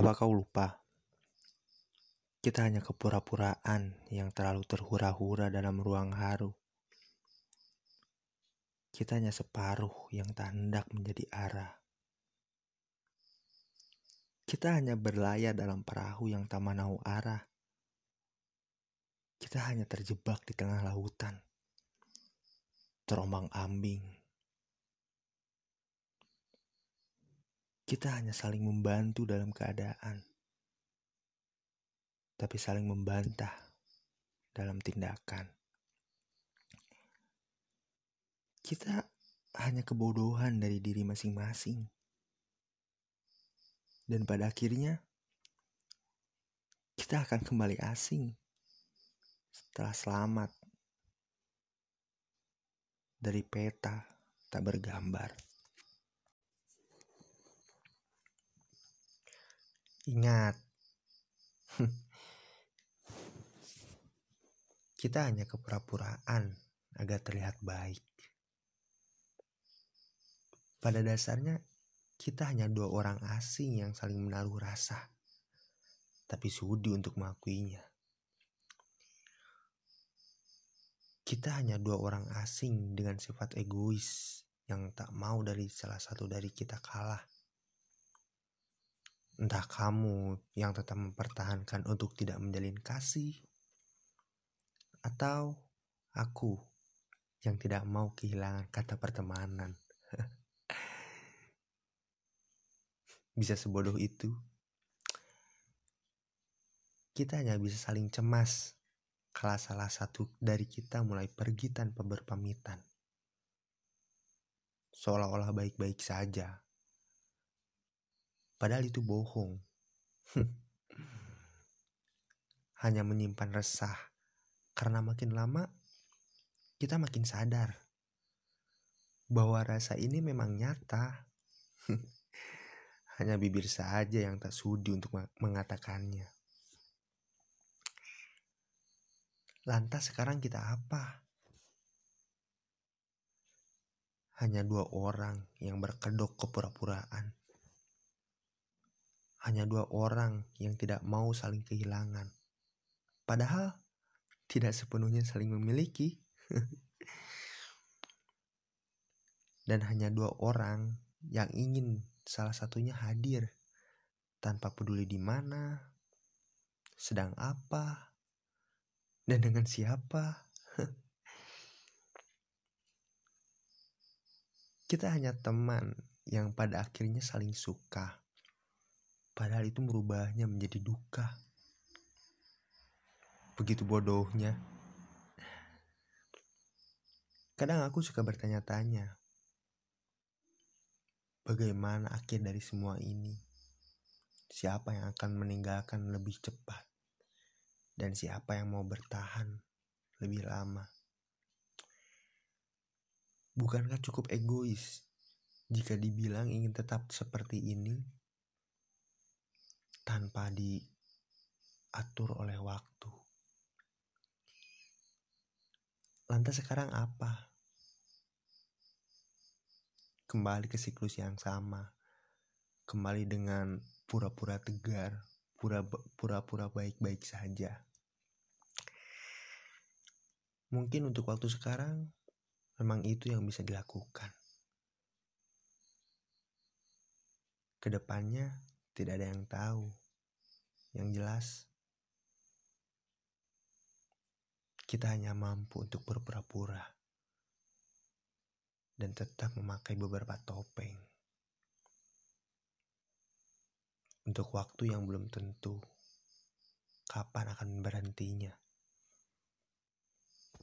Apa kau lupa? Kita hanya kepura-puraan yang terlalu terhura-hura dalam ruang haru. Kita hanya separuh yang tak hendak menjadi arah. Kita hanya berlayar dalam perahu yang tak manau arah. Kita hanya terjebak di tengah lautan. Terombang ambing. Kita hanya saling membantu dalam keadaan tapi saling membantah dalam tindakan. Kita hanya kebodohan dari diri masing-masing, dan pada akhirnya kita akan kembali asing setelah selamat dari peta tak bergambar. Ingat, Kita hanya kepura-puraan agar terlihat baik. Pada dasarnya, kita hanya dua orang asing yang saling menaruh rasa, tapi sudi untuk mengakuinya. Kita hanya dua orang asing dengan sifat egois yang tak mau dari salah satu dari kita kalah. Entah kamu yang tetap mempertahankan untuk tidak menjalin kasih, atau aku yang tidak mau kehilangan kata pertemanan. bisa sebodoh itu. Kita hanya bisa saling cemas kalau salah satu dari kita mulai pergi tanpa berpamitan. Seolah-olah baik-baik saja. Padahal itu bohong. hanya menyimpan resah karena makin lama kita makin sadar bahwa rasa ini memang nyata. Hanya bibir saja yang tak sudi untuk mengatakannya. Lantas sekarang kita apa? Hanya dua orang yang berkedok kepura-puraan. Hanya dua orang yang tidak mau saling kehilangan. Padahal tidak sepenuhnya saling memiliki. Dan hanya dua orang yang ingin salah satunya hadir tanpa peduli di mana, sedang apa, dan dengan siapa. Kita hanya teman yang pada akhirnya saling suka. Padahal itu merubahnya menjadi duka. Begitu bodohnya. Kadang aku suka bertanya-tanya, bagaimana akhir dari semua ini? Siapa yang akan meninggalkan lebih cepat? Dan siapa yang mau bertahan lebih lama? Bukankah cukup egois jika dibilang ingin tetap seperti ini tanpa diatur oleh waktu? Lantas sekarang apa? Kembali ke siklus yang sama. Kembali dengan pura-pura tegar, pura-pura baik-baik saja. Mungkin untuk waktu sekarang memang itu yang bisa dilakukan. Ke depannya tidak ada yang tahu. Yang jelas, kita hanya mampu untuk berpura-pura dan tetap memakai beberapa topeng untuk waktu yang belum tentu kapan akan berhentinya.